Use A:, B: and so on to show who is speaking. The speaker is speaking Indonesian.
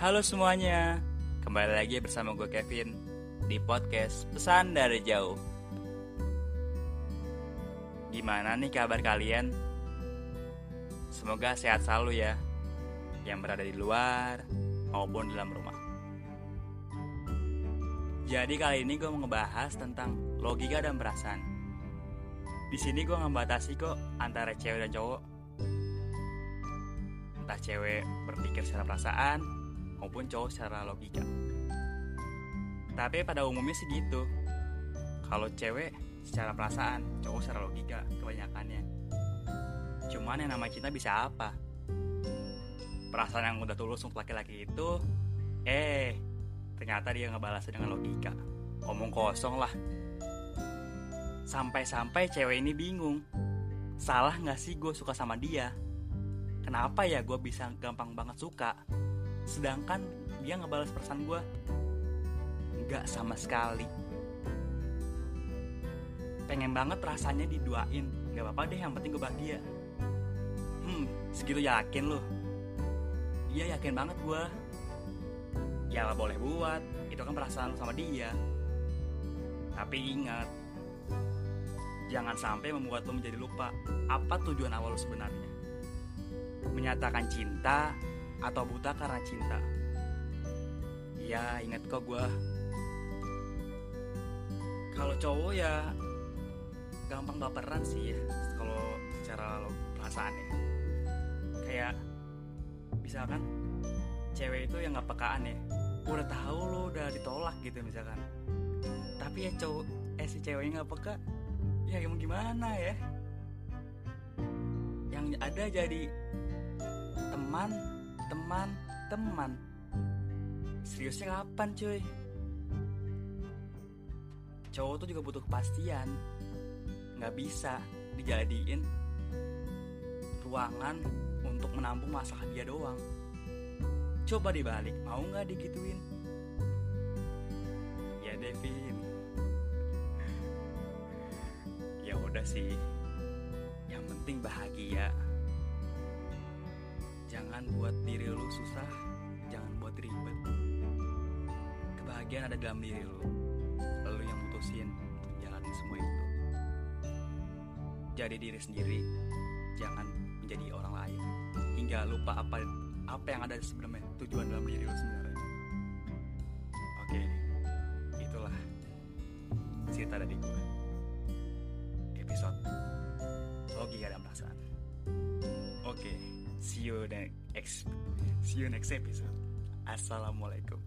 A: Halo semuanya, kembali lagi bersama gue Kevin di podcast Pesan Dari Jauh. Gimana nih kabar kalian? Semoga sehat selalu ya, yang berada di luar maupun dalam rumah. Jadi kali ini gue mau ngebahas tentang logika dan perasaan. Di sini gue ngebatasi kok antara cewek dan cowok. Entah cewek berpikir secara perasaan maupun cowok secara logika. Tapi pada umumnya sih gitu. Kalau cewek secara perasaan, cowok secara logika kebanyakannya. Cuman yang nama cinta bisa apa? Perasaan yang udah tulus untuk laki-laki itu, eh ternyata dia ngebalasnya dengan logika. Omong kosong lah. Sampai-sampai cewek ini bingung. Salah gak sih gue suka sama dia? Kenapa ya gue bisa gampang banget suka? Sedangkan dia ngebalas perasaan gue Nggak sama sekali. Pengen banget rasanya diduain. Gak apa-apa deh yang penting gue bahagia. Hmm segitu yakin loh Iya yakin banget gue Ya lah boleh buat. Itu kan perasaan sama dia. Tapi ingat Jangan sampai membuat lo menjadi lupa Apa tujuan awal lo sebenarnya. Menyatakan cinta atau buta karena cinta. Ya inget kok gue Kalau cowok ya gampang baperan sih ya Kalau secara perasaan ya. Kayak misalkan cewek itu yang gak pekaan ya Udah tahu lo udah ditolak gitu misalkan. Tapi ya cowok eh si ceweknya gak peka Ya gimana ya? Yang ada jadi teman teman teman. Seriusnya kapan cuy? Cowok tuh juga butuh kepastian. Nggak bisa dijadiin ruangan untuk menampung masalah dia doang. Coba dibalik mau nggak digituin? Ya Devin. Ya udah sih jangan buat diri lu susah jangan buat ribet. Kebahagiaan ada dalam diri lu. Lu yang mutusin untuk jalanin semua itu. Jadi diri sendiri jangan menjadi orang lain. Hingga lupa apa apa yang ada sebenarnya tujuan dalam diri lu sebenarnya. Oke itulah cerita dari gue episode logika dan perasaan. Oke see you next see you next episode. Assalamualaikum